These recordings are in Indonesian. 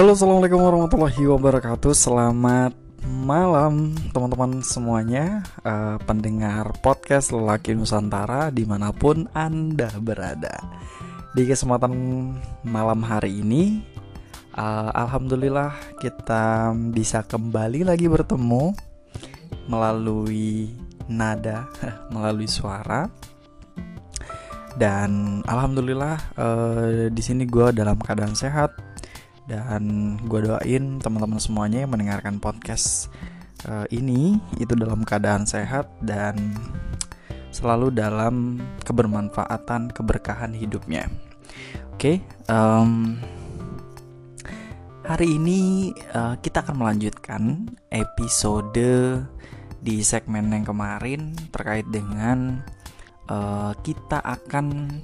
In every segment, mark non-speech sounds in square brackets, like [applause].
Halo assalamualaikum warahmatullahi wabarakatuh. Selamat malam teman-teman semuanya. Uh, Pendengar podcast Lelaki Nusantara Di mana pun anda berada. Di kesempatan malam hari ini uh, Alhamdulillah kita bisa kembali lagi bertemu Melalui nada, [laughs] melalui suara. Dan alhamdulillah uh, di sini gue dalam keadaan sehat dan gue doain teman-teman semuanya yang mendengarkan podcast uh, ini itu dalam keadaan sehat dan selalu dalam kebermanfaatan keberkahan hidupnya. Oke okay, um, hari ini uh, kita akan melanjutkan episode di segmen yang kemarin terkait dengan uh, kita akan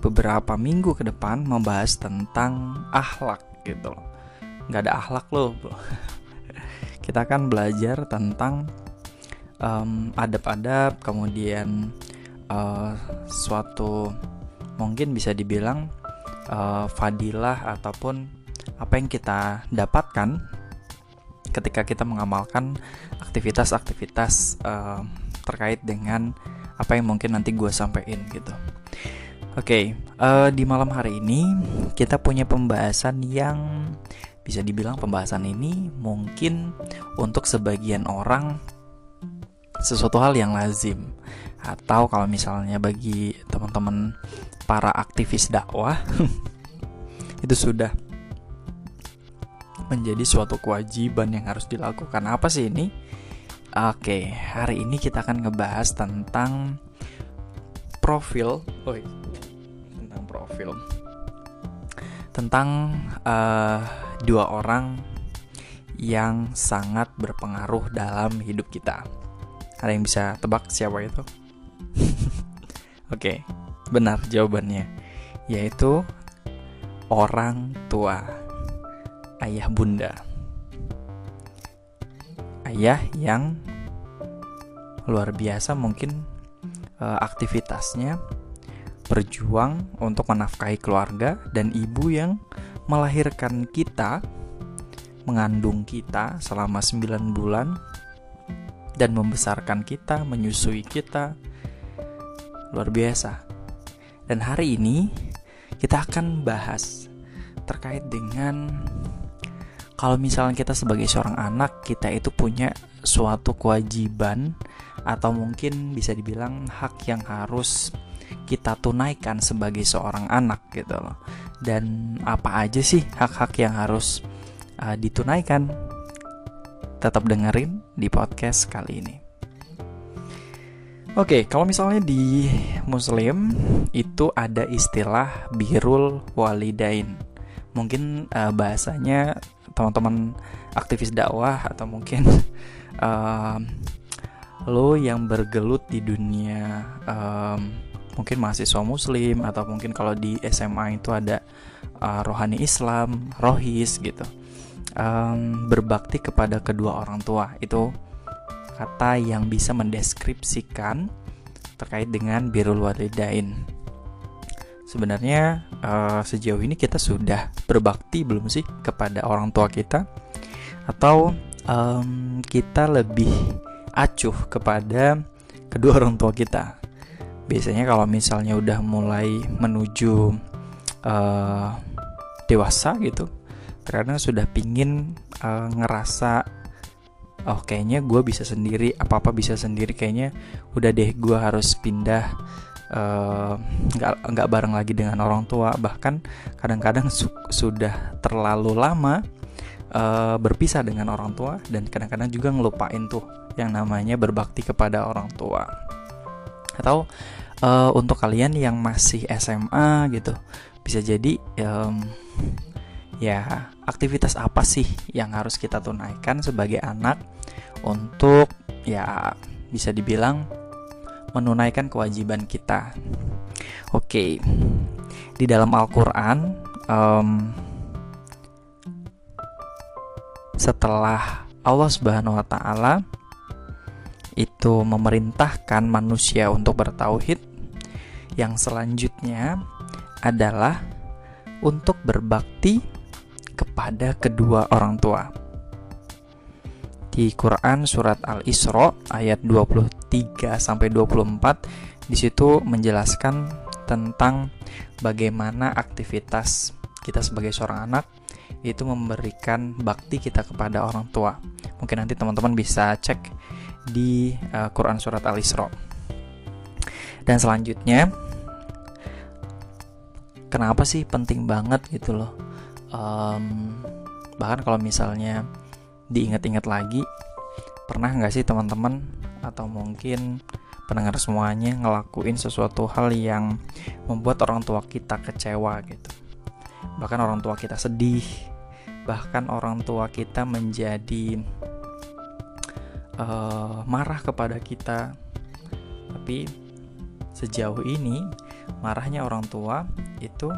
beberapa minggu ke depan membahas tentang akhlak gitu loh nggak ada akhlak loh bro [laughs] kita akan belajar tentang um, adab-adab kemudian uh, suatu mungkin bisa dibilang uh, fadilah ataupun apa yang kita dapatkan ketika kita mengamalkan aktivitas-aktivitas uh, terkait dengan apa yang mungkin nanti gue sampaikan gitu. Oke, okay, uh, eh, di malam hari ini kita punya pembahasan yang bisa dibilang pembahasan ini mungkin untuk sebagian orang sesuatu hal yang lazim atau kalau misalnya bagi teman-teman para aktivis dakwah [laughs] itu sudah menjadi suatu kewajiban yang harus dilakukan. Apa sih ini? Oke, hari ini kita akan ngebahas tentang profil. Oh, film tentang uh, dua orang yang sangat berpengaruh dalam hidup kita. Ada yang bisa tebak siapa itu? [laughs] Oke, okay, benar jawabannya, yaitu orang tua, ayah bunda, ayah yang luar biasa mungkin uh, aktivitasnya berjuang untuk menafkahi keluarga dan ibu yang melahirkan kita, mengandung kita selama 9 bulan dan membesarkan kita, menyusui kita. Luar biasa. Dan hari ini kita akan bahas terkait dengan kalau misalnya kita sebagai seorang anak, kita itu punya suatu kewajiban atau mungkin bisa dibilang hak yang harus kita tunaikan sebagai seorang anak gitu loh. Dan apa aja sih hak-hak yang harus uh, ditunaikan? Tetap dengerin di podcast kali ini. Oke, okay, kalau misalnya di Muslim itu ada istilah birul walidain. Mungkin uh, bahasanya teman-teman aktivis dakwah atau mungkin uh, [laughs] lo yang bergelut di dunia um, mungkin mahasiswa muslim atau mungkin kalau di SMA itu ada uh, rohani Islam, rohis gitu. Um, berbakti kepada kedua orang tua itu kata yang bisa mendeskripsikan terkait dengan birrul walidain. Sebenarnya uh, sejauh ini kita sudah berbakti belum sih kepada orang tua kita atau um, kita lebih acuh kepada kedua orang tua kita biasanya kalau misalnya udah mulai menuju uh, dewasa gitu karena sudah pingin uh, ngerasa oh kayaknya gue bisa sendiri apa apa bisa sendiri kayaknya udah deh gue harus pindah eh, nggak uh, nggak bareng lagi dengan orang tua. Bahkan kadang-kadang su sudah terlalu lama uh, berpisah dengan orang tua dan kadang-kadang juga ngelupain tuh yang namanya berbakti kepada orang tua atau uh, untuk kalian yang masih SMA gitu bisa jadi um, ya aktivitas apa sih yang harus kita tunaikan sebagai anak untuk ya bisa dibilang menunaikan kewajiban kita? Oke di dalam Al-Quran um, setelah Allah Subhanahu Wa Taala itu memerintahkan manusia untuk bertauhid, yang selanjutnya adalah untuk berbakti pada kedua orang tua. Di Quran surat Al-Isra ayat 23 sampai 24 di situ menjelaskan tentang bagaimana aktivitas kita sebagai seorang anak itu memberikan bakti kita kepada orang tua. Mungkin nanti teman-teman bisa cek di uh, Quran surat Al-Isra. Dan selanjutnya kenapa sih penting banget gitu loh um, bahkan kalau misalnya diingat-ingat lagi pernah nggak sih teman-teman atau mungkin pendengar semuanya ngelakuin sesuatu hal yang membuat orang tua kita kecewa gitu bahkan orang tua kita sedih bahkan orang tua kita menjadi uh, marah kepada kita. Tapi sejauh ini marahnya orang tua itu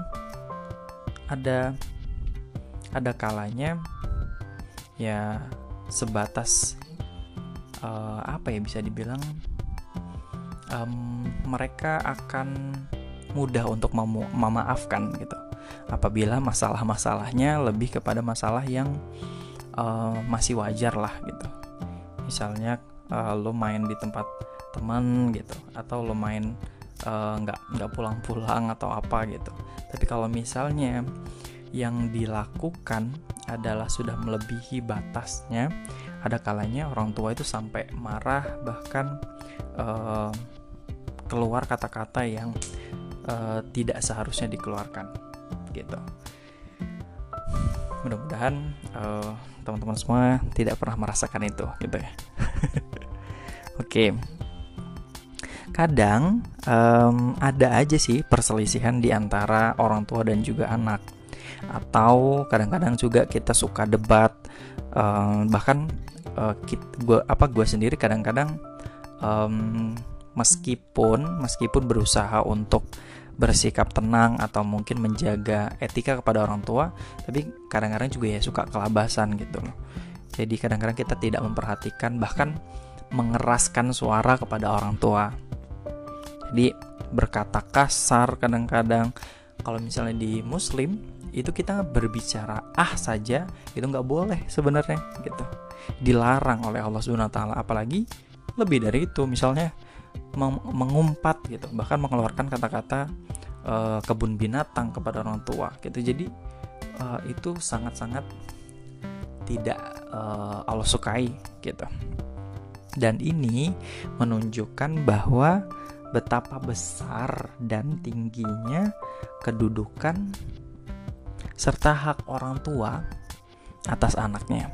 ada ada kalanya ya sebatas uh, apa ya bisa dibilang um, mereka akan mudah untuk mem memaafkan gitu. Apabila masalah-masalahnya lebih kepada masalah yang uh, masih wajar lah gitu misalnya uh, lo main di tempat teman gitu atau lo main nggak uh, nggak pulang-pulang atau apa gitu. Tapi kalau misalnya yang dilakukan adalah sudah melebihi batasnya ada kalanya orang tua itu sampai marah bahkan uh, keluar kata-kata yang uh, tidak seharusnya dikeluarkan gitu mudah-mudahan uh, teman-teman semua tidak pernah merasakan itu gitu ya [laughs] oke okay. kadang um, ada aja sih perselisihan di antara orang tua dan juga anak atau kadang-kadang juga kita suka debat uh, bahkan uh, gua apa gue sendiri kadang-kadang um, meskipun meskipun berusaha untuk bersikap tenang atau mungkin menjaga etika kepada orang tua tapi kadang-kadang juga ya suka kelabasan gitu loh. Jadi kadang-kadang kita tidak memperhatikan bahkan mengeraskan suara kepada orang tua. Jadi berkata kasar kadang-kadang. Kalau misalnya di muslim itu kita berbicara ah saja itu nggak boleh sebenarnya gitu. Dilarang oleh Allah Subhanahu Taala apalagi lebih dari itu. Misalnya mengumpat gitu bahkan mengeluarkan kata-kata uh, kebun binatang kepada orang tua gitu jadi uh, itu sangat-sangat tidak uh, Allah sukai gitu dan ini menunjukkan bahwa betapa besar dan tingginya kedudukan serta hak orang tua atas anaknya.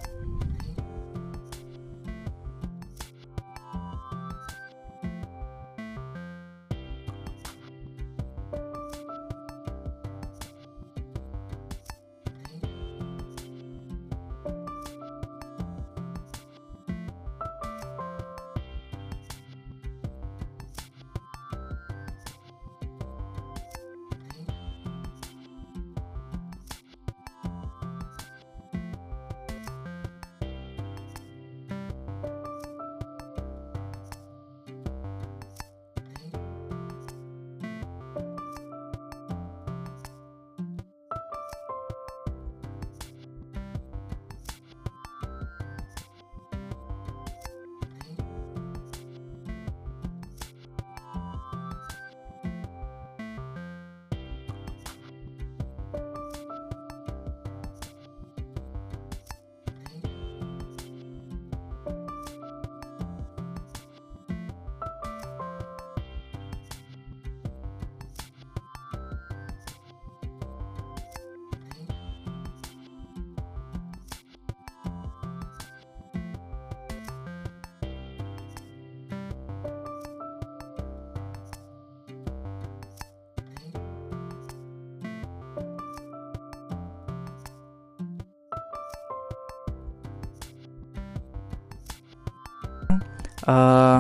Uh, eh,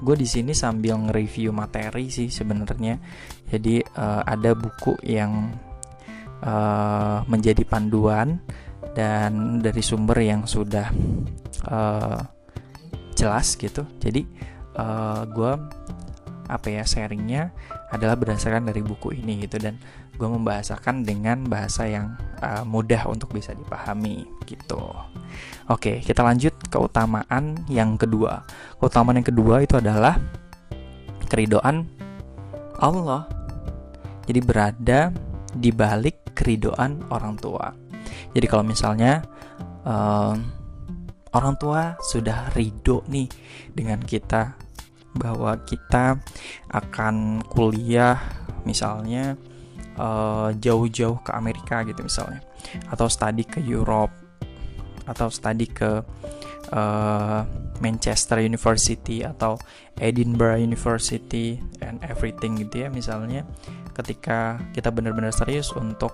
gue di sini sambil nge-review materi sih sebenarnya. Jadi uh, ada buku yang uh, menjadi panduan dan dari sumber yang sudah uh, jelas gitu. Jadi uh, gue apa ya sharingnya adalah berdasarkan dari buku ini gitu dan gue membahasakan dengan bahasa yang uh, mudah untuk bisa dipahami gitu. Oke, kita lanjut keutamaan yang kedua. Keutamaan yang kedua itu adalah keridoan Allah. Jadi berada di balik keridoan orang tua. Jadi kalau misalnya uh, orang tua sudah ridho nih dengan kita bahwa kita akan kuliah misalnya uh, jauh-jauh ke Amerika gitu misalnya. Atau studi ke Europe. Atau studi ke uh, Manchester University atau Edinburgh University and everything gitu ya misalnya. Ketika kita benar-benar serius untuk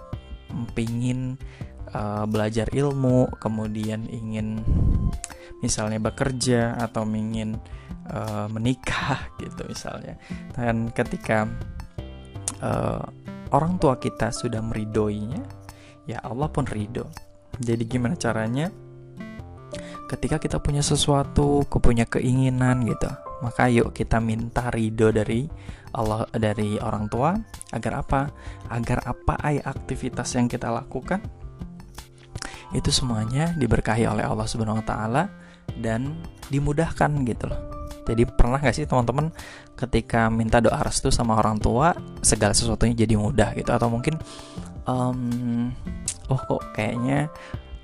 pingin uh, belajar ilmu kemudian ingin misalnya bekerja atau ingin uh, menikah [laughs] gitu misalnya. Dan ketika orang tua kita sudah meridoinya ya Allah pun ridho jadi gimana caranya? Ketika kita punya sesuatu punya keinginan gitu maka yuk kita minta ridho dari Allah dari orang tua. Agar apa? Agar apa ay aktivitas yang kita lakukan itu semuanya diberkahi oleh Allah Subhanahu wa taala dan dimudahkan gitu loh. Jadi pernah gak sih teman-teman ketika minta doa restu sama orang tua segala sesuatunya jadi mudah gitu? Atau mungkin um, oh kok kayaknya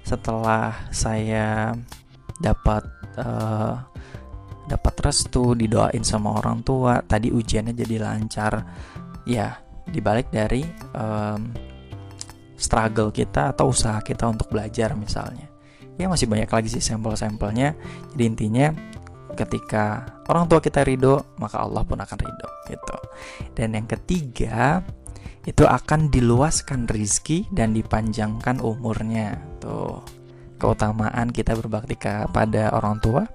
setelah saya dapat uh, dapat restu didoain sama orang tua tadi ujiannya jadi lancar ya dibalik dari um, struggle kita atau usaha kita untuk belajar misalnya. Ya masih banyak lagi sih sampel-sampelnya. Jadi intinya ketika orang tua kita ridho maka Allah pun akan ridho gitu. Dan yang ketiga itu akan diluaskan rizki dan dipanjangkan umurnya. Tuh keutamaan kita berbakti kepada orang tua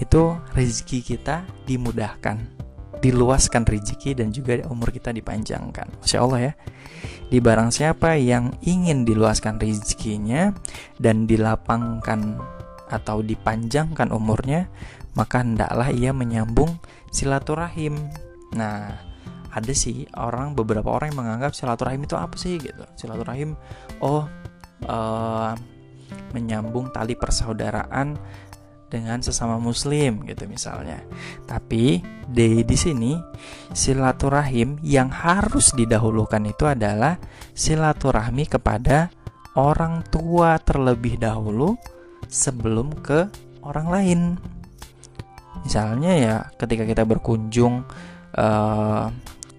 itu rezeki kita dimudahkan diluaskan rezeki dan juga umur kita dipanjangkan. Masya Allah ya. Di barang siapa yang ingin diluaskan rezekinya dan dilapangkan atau dipanjangkan umurnya, maka hendaklah ia menyambung silaturahim. Nah, ada sih orang beberapa orang yang menganggap silaturahim itu apa sih gitu. Silaturahim, oh uh, menyambung tali persaudaraan dengan sesama muslim gitu misalnya. Tapi di di sini silaturahim yang harus didahulukan itu adalah silaturahmi kepada orang tua terlebih dahulu sebelum ke orang lain. Misalnya ya ketika kita berkunjung uh,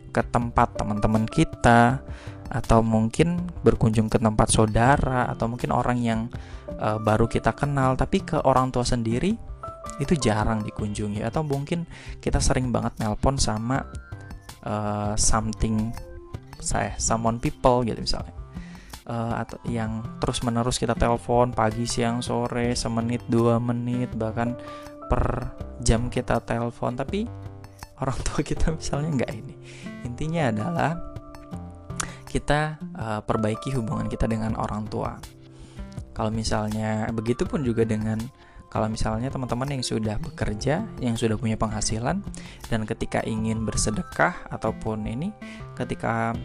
ke tempat teman-teman kita atau mungkin berkunjung ke tempat saudara atau mungkin orang yang uh, baru kita kenal tapi ke orang tua sendiri itu jarang dikunjungi atau mungkin kita sering banget nelpon sama uh, something saya someone people gitu misalnya uh, yang terus menerus kita telepon pagi siang sore semenit dua menit bahkan per jam kita telepon tapi orang tua kita misalnya nggak ini intinya adalah kita uh, perbaiki hubungan kita dengan orang tua. Kalau misalnya begitu pun juga dengan kalau misalnya teman-teman yang sudah bekerja, yang sudah punya penghasilan dan ketika ingin bersedekah ataupun ini ketika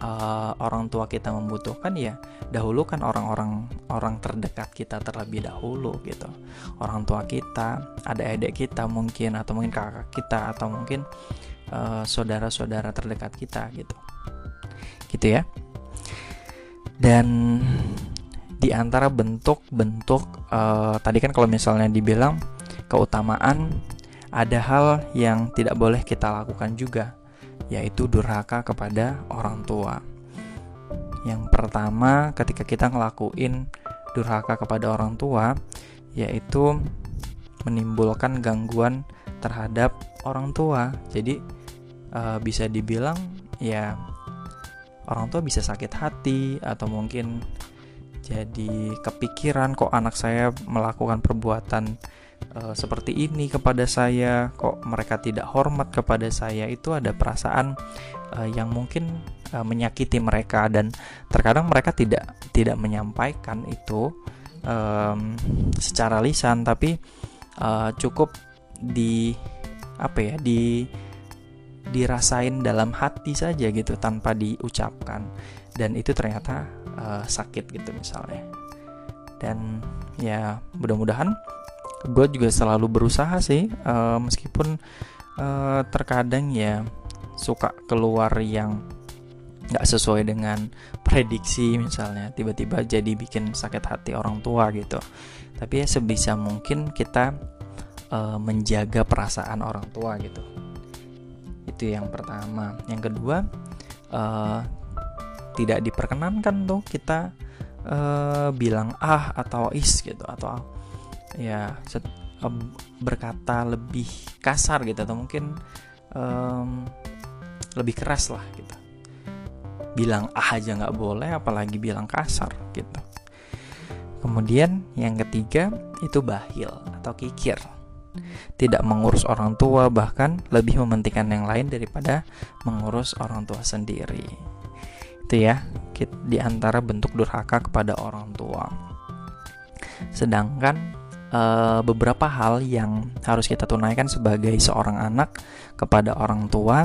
uh, orang tua kita membutuhkan ya dahulukan orang-orang orang terdekat kita terlebih dahulu gitu. Orang tua kita, ada adik kita mungkin atau mungkin kakak kita atau mungkin saudara saudara-saudara terdekat kita gitu. Gitu ya. Dan di antara bentuk-bentuk uh, tadi kan kalau misalnya dibilang keutamaan ada hal yang tidak boleh kita lakukan juga yaitu durhaka kepada orang tua. Yang pertama ketika kita ngelakuin durhaka kepada orang tua yaitu menimbulkan gangguan terhadap orang tua. Jadi uh, bisa dibilang ya orang tua bisa sakit hati atau mungkin jadi kepikiran kok anak saya melakukan perbuatan uh, seperti ini kepada saya, kok mereka tidak hormat kepada saya. Itu ada perasaan uh, yang mungkin uh, menyakiti mereka dan terkadang mereka tidak tidak menyampaikan itu um, secara lisan tapi uh, cukup di apa ya di dirasain dalam hati saja gitu tanpa diucapkan dan itu ternyata uh, sakit gitu misalnya dan ya mudah-mudahan gue juga selalu berusaha sih uh, meskipun uh, terkadang ya suka keluar yang nggak sesuai dengan prediksi misalnya tiba-tiba jadi bikin sakit hati orang tua gitu. Tapi ya sebisa mungkin kita uh, menjaga perasaan orang tua gitu. Itu yang pertama. Yang kedua uh, tidak diperkenankan tuh kita uh, bilang ah atau is gitu atau ya set, uh, berkata lebih kasar gitu atau mungkin um, lebih keras lah gitu. Bilang ah aja nggak boleh apalagi bilang kasar gitu. Kemudian yang ketiga itu bahil atau kikir. Tidak mengurus orang tua bahkan lebih mementingkan yang lain daripada mengurus orang tua sendiri. Itu ya di antara bentuk durhaka kepada orang tua. Sedangkan e, beberapa hal yang harus kita tunaikan sebagai seorang anak kepada orang tua.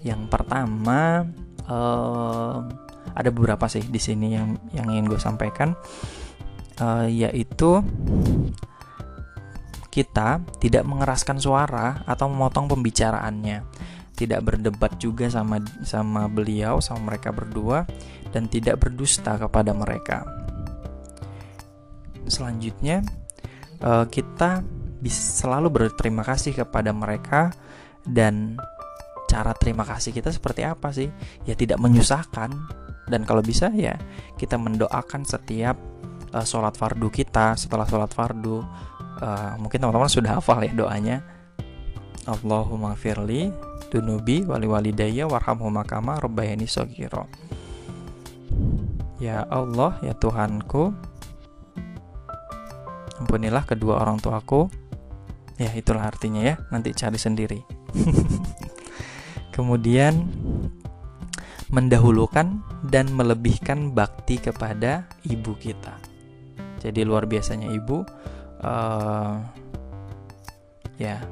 Yang pertama uh, ada beberapa sih di sini yang yang ingin gue sampaikan. Uh, yaitu kita tidak mengeraskan suara atau memotong pembicaraannya. Tidak berdebat juga sama sama beliau sama mereka berdua dan tidak berdusta kepada mereka. Selanjutnya uh, kita bisa selalu berterima kasih kepada mereka dan cara terima kasih kita seperti apa sih? Ya tidak menyusahkan. Dan kalau bisa ya kita mendoakan setiap uh, sholat fardu kita setelah sholat fardu. Uh, mungkin teman-teman sudah hafal ya doanya. Allahumma firli dunubi wali walidayya warhamhuma kama rabbayani sogiro Ya Allah ya Tuhanku ampunilah kedua orang tuaku ya itulah artinya ya nanti cari sendiri [laughs] kemudian mendahulukan dan melebihkan bakti kepada ibu kita. Jadi luar biasanya ibu, uh, ya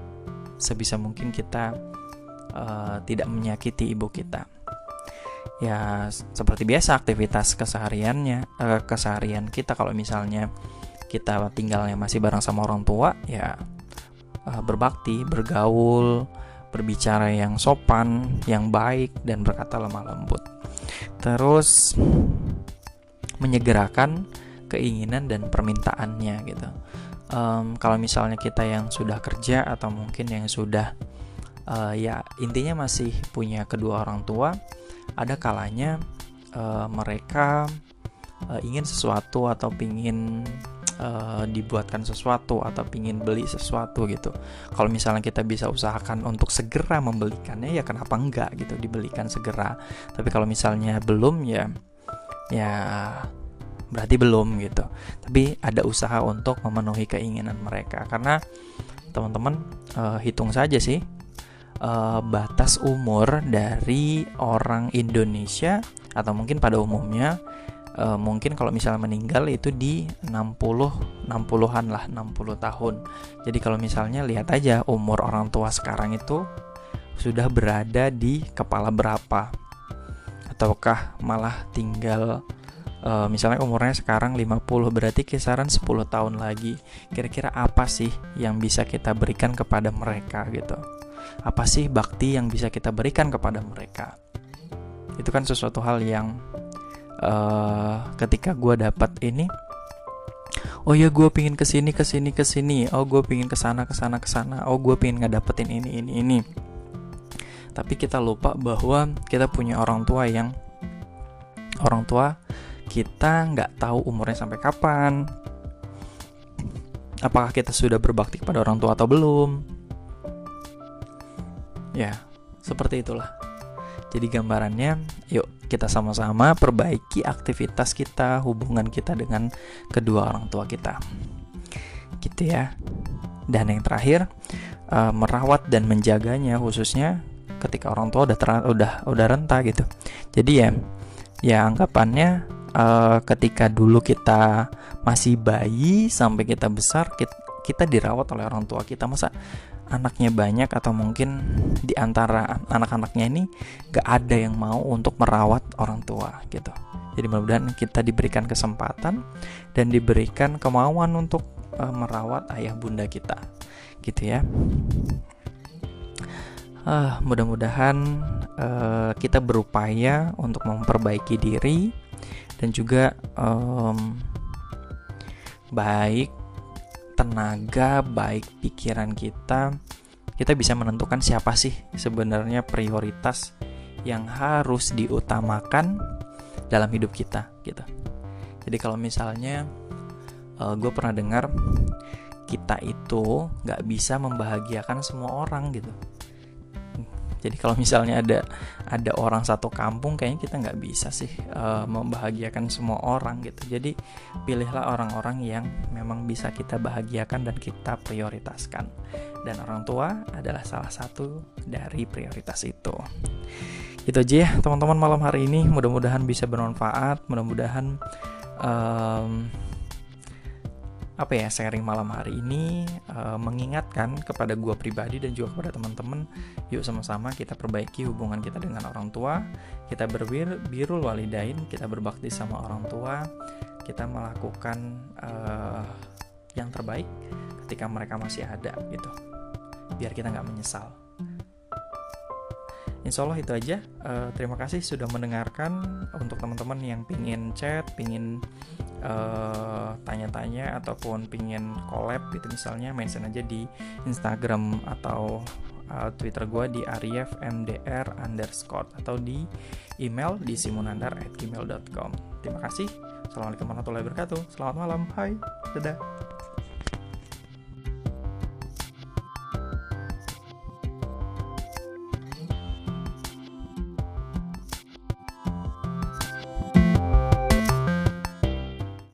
sebisa mungkin kita uh, tidak menyakiti ibu kita. Ya seperti biasa aktivitas kesehariannya, uh, keseharian kita kalau misalnya kita tinggalnya masih bareng sama orang tua, ya uh, berbakti, bergaul, berbicara yang sopan, yang baik, dan berkata lemah lembut. Terus menyegerakan keinginan dan permintaannya gitu. Um, kalau misalnya kita yang sudah kerja atau mungkin yang sudah uh, ya intinya masih punya kedua orang tua, ada kalanya uh, mereka uh, ingin sesuatu atau ingin uh, dibuatkan sesuatu atau pingin beli sesuatu gitu. Kalau misalnya kita bisa usahakan untuk segera membelikannya ya kenapa enggak gitu dibelikan segera. Tapi kalau misalnya belum ya ya berarti belum gitu. Tapi ada usaha untuk memenuhi keinginan mereka karena teman-teman uh, hitung saja sih uh, batas umur dari orang Indonesia atau mungkin pada umumnya uh, mungkin kalau misalnya meninggal itu di 60 60-an lah 60 tahun. Jadi kalau misalnya lihat aja umur orang tua sekarang itu sudah berada di kepala berapa. Ataukah malah tinggal uh, misalnya umurnya sekarang 50 berarti kisaran 10 tahun lagi. Kira-kira apa sih yang bisa kita berikan kepada mereka gitu? Apa sih bakti yang bisa kita berikan kepada mereka? Itu kan sesuatu hal yang uh, ketika gue dapat ini oh ya gue pingin ke sini ke sini ke sini oh gue pingin ke sana ke sana ke sana oh gue pingin ngedapetin ini ini ini. Tapi kita lupa bahwa kita punya orang tua yang orang tua kita nggak tahu umurnya sampai kapan. Apakah kita sudah berbakti kepada orang tua atau belum. Ya seperti itulah. Jadi gambarannya yuk kita sama-sama perbaiki aktivitas kita, hubungan kita dengan kedua orang tua kita. Gitu ya. Dan yang terakhir, uh, merawat dan menjaganya khususnya ketika orang tua udah udah udah renta gitu. Jadi ya ya anggapannya uh, ketika dulu kita masih bayi sampai kita besar kita, kita dirawat oleh orang tua kita masa anaknya banyak atau mungkin di antara anak-anaknya ini gak ada yang mau untuk merawat orang tua gitu. Jadi mudah-mudahan kita diberikan kesempatan dan diberikan kemauan untuk uh, merawat ayah bunda kita, gitu ya. Uh, mudah-mudahan uh, kita berupaya untuk memperbaiki diri dan juga um, baik tenaga, baik pikiran kita, kita bisa menentukan siapa sih sebenarnya prioritas yang harus diutamakan dalam hidup kita gitu. Jadi kalau misalnya uh, gue pernah dengar kita itu nggak bisa membahagiakan semua orang gitu jadi kalau misalnya ada ada orang satu kampung kayaknya kita nggak bisa sih uh, membahagiakan semua orang gitu. Jadi pilihlah orang-orang yang memang bisa kita bahagiakan dan kita prioritaskan. Dan orang tua adalah salah satu dari prioritas itu. Itu aja ya teman-teman malam hari ini mudah-mudahan bisa bermanfaat. Mudah-mudahan um, apa ya sharing malam hari ini uh, mengingatkan kepada gua pribadi dan juga kepada teman-teman yuk sama-sama kita perbaiki hubungan kita dengan orang tua kita berbir birul walidain kita berbakti sama orang tua kita melakukan uh, yang terbaik ketika mereka masih ada gitu biar kita nggak menyesal Insya Allah itu aja. Uh, terima kasih sudah mendengarkan. Untuk teman-teman yang pingin chat, pingin eh, tanya-tanya ataupun pingin collab gitu misalnya mention aja di Instagram atau uh, Twitter gue di ariefmdr underscore atau di email di simunandar@gmail.com. Terima kasih. Assalamualaikum warahmatullahi wabarakatuh. Selamat malam. Hai. Dadah.